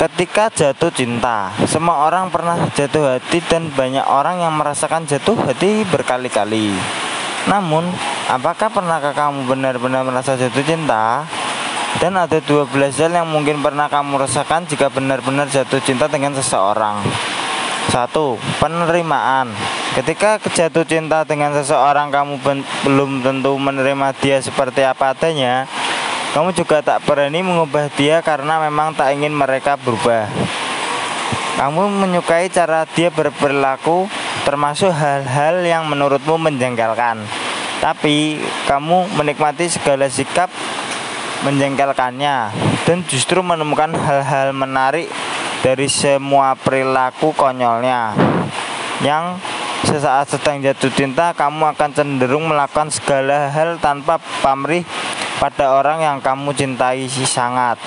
Ketika jatuh cinta, semua orang pernah jatuh hati dan banyak orang yang merasakan jatuh hati berkali-kali. Namun, apakah pernahkah kamu benar-benar merasa jatuh cinta? Dan ada 12 hal yang mungkin pernah kamu rasakan jika benar-benar jatuh cinta dengan seseorang. Satu, penerimaan. Ketika jatuh cinta dengan seseorang, kamu belum tentu menerima dia seperti apa adanya. Kamu juga tak berani mengubah dia karena memang tak ingin mereka berubah. Kamu menyukai cara dia berperilaku termasuk hal-hal yang menurutmu menjengkelkan. Tapi kamu menikmati segala sikap menjengkelkannya dan justru menemukan hal-hal menarik dari semua perilaku konyolnya. Yang sesaat sedang jatuh cinta, kamu akan cenderung melakukan segala hal tanpa pamrih pada orang yang kamu cintai si sangat.